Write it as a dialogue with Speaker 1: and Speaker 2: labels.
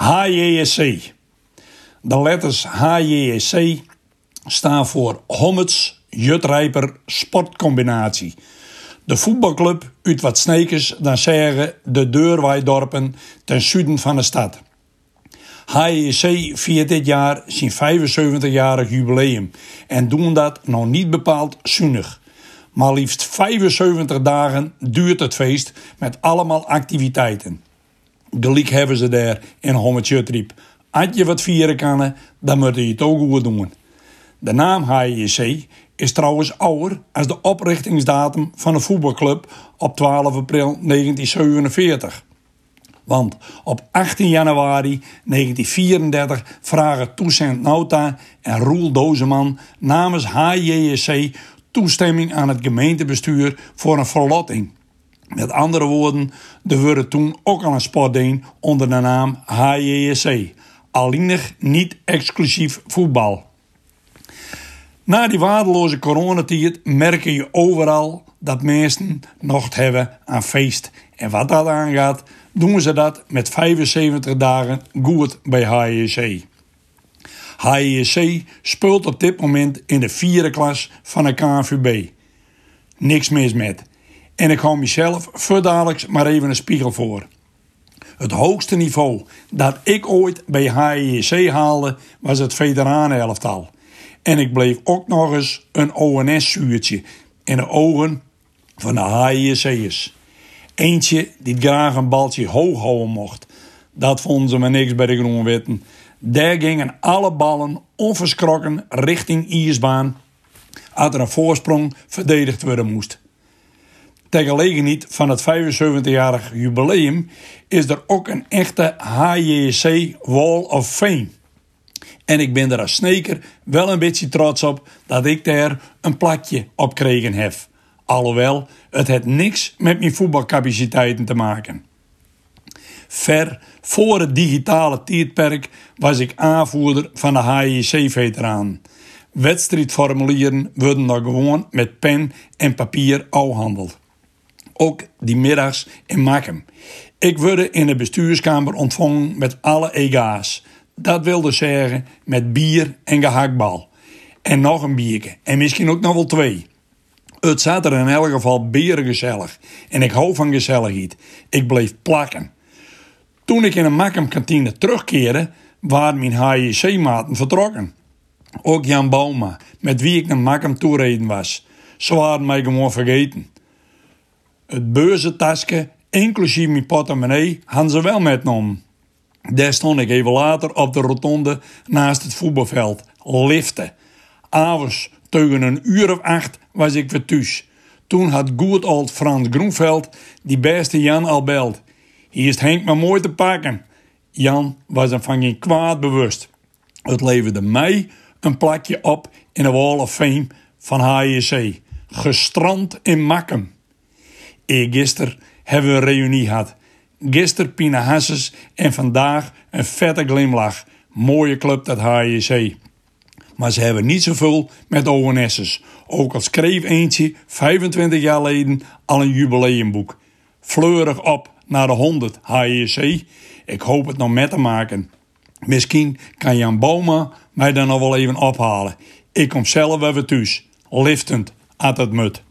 Speaker 1: HJSC. De letters HJSC staan voor Hommets Jutrijper Sportcombinatie. De voetbalclub uit wat Snekers dan zeggen de Deurwaaidorpen ten zuiden van de stad. HJC viert dit jaar zijn 75-jarig jubileum en doen dat nog niet bepaald zuinig. Maar liefst 75 dagen duurt het feest met allemaal activiteiten. Gelijk hebben ze daar in Hommetjutriep. Als je wat vieren kan, dan moet je het ook goed doen. De naam HJC is trouwens ouder als de oprichtingsdatum van de voetbalclub op 12 april 1947. Want op 18 januari 1934 vragen Toussaint Nauta en Roel Dozeman namens HJSC toestemming aan het gemeentebestuur voor een verlotting. Met andere woorden, er werd toen ook al een sportdeen onder de naam HJSC. Alleenig niet exclusief voetbal. Na die waardeloze coronatijd merken je overal dat mensen nog hebben aan feest. En wat dat aangaat, doen ze dat met 75 dagen goed bij HJC. HJC speelt op dit moment in de vierde klas van de KNVB. Niks mis met. En ik hou mezelf voor maar even een spiegel voor. Het hoogste niveau dat ik ooit bij HJC haalde was het veteranenelftal. En ik bleef ook nog eens een ONS-zuurtje in de ogen van de HJC'ers. Eentje die graag een baltje hoog houden mocht. Dat vonden ze maar niks bij de Groenwitten. Daar gingen alle ballen onverschrokken richting Iersbaan. Als er een voorsprong verdedigd worden moest. Ter gelegenheid van het 75-jarig jubileum is er ook een echte HJC Wall of Fame. En ik ben er als sneker wel een beetje trots op dat ik daar een plakje op kregen heb. Alhoewel, het heeft niks met mijn voetbalcapaciteiten te maken. Ver voor het digitale tijdperk was ik aanvoerder van de HJC-veteraan. Wedstrijdformulieren worden nog gewoon met pen en papier afhandeld. Ook die middags in Makkem. Ik werd in de bestuurskamer ontvangen met alle EGA's. Dat wilde zeggen met bier en gehaktbal. En nog een biertje. En misschien ook nog wel twee. Het zat er in elk geval gezellig. En ik hou van gezelligheid. Ik bleef plakken. Toen ik in een Makkem-kantine terugkeerde, waren mijn HJC-maten vertrokken. Ook Jan Bauma, met wie ik naar Makkem toereden was. Ze waren mij gewoon vergeten. Het beurzentasje, inclusief mijn portemonnee, hadden ze wel metgenomen. Daar stond ik even later op de rotonde naast het voetbalveld. Liften. Avonds, tegen een uur of acht, was ik weer thuis. Toen had goed oud Frans Groenveld die beste Jan al beld. Hier is Henk maar mooi te pakken. Jan was er van geen kwaad bewust. Het leverde mij een plakje op in de Wall of Fame van HJC. Gestrand in Makkem. Eergisteren hebben we een reunie gehad. Gisteren Pina Hasses en vandaag een vette glimlach. Mooie club dat HJC. Maar ze hebben niet zoveel met ONS'ers. Ook al schreef eentje 25 jaar geleden al een jubileumboek. Fleurig op naar de 100 HJC. Ik hoop het nog met te maken. Misschien kan Jan Boma mij dan nog wel even ophalen. Ik kom zelf even thuis. Liftend uit het mut.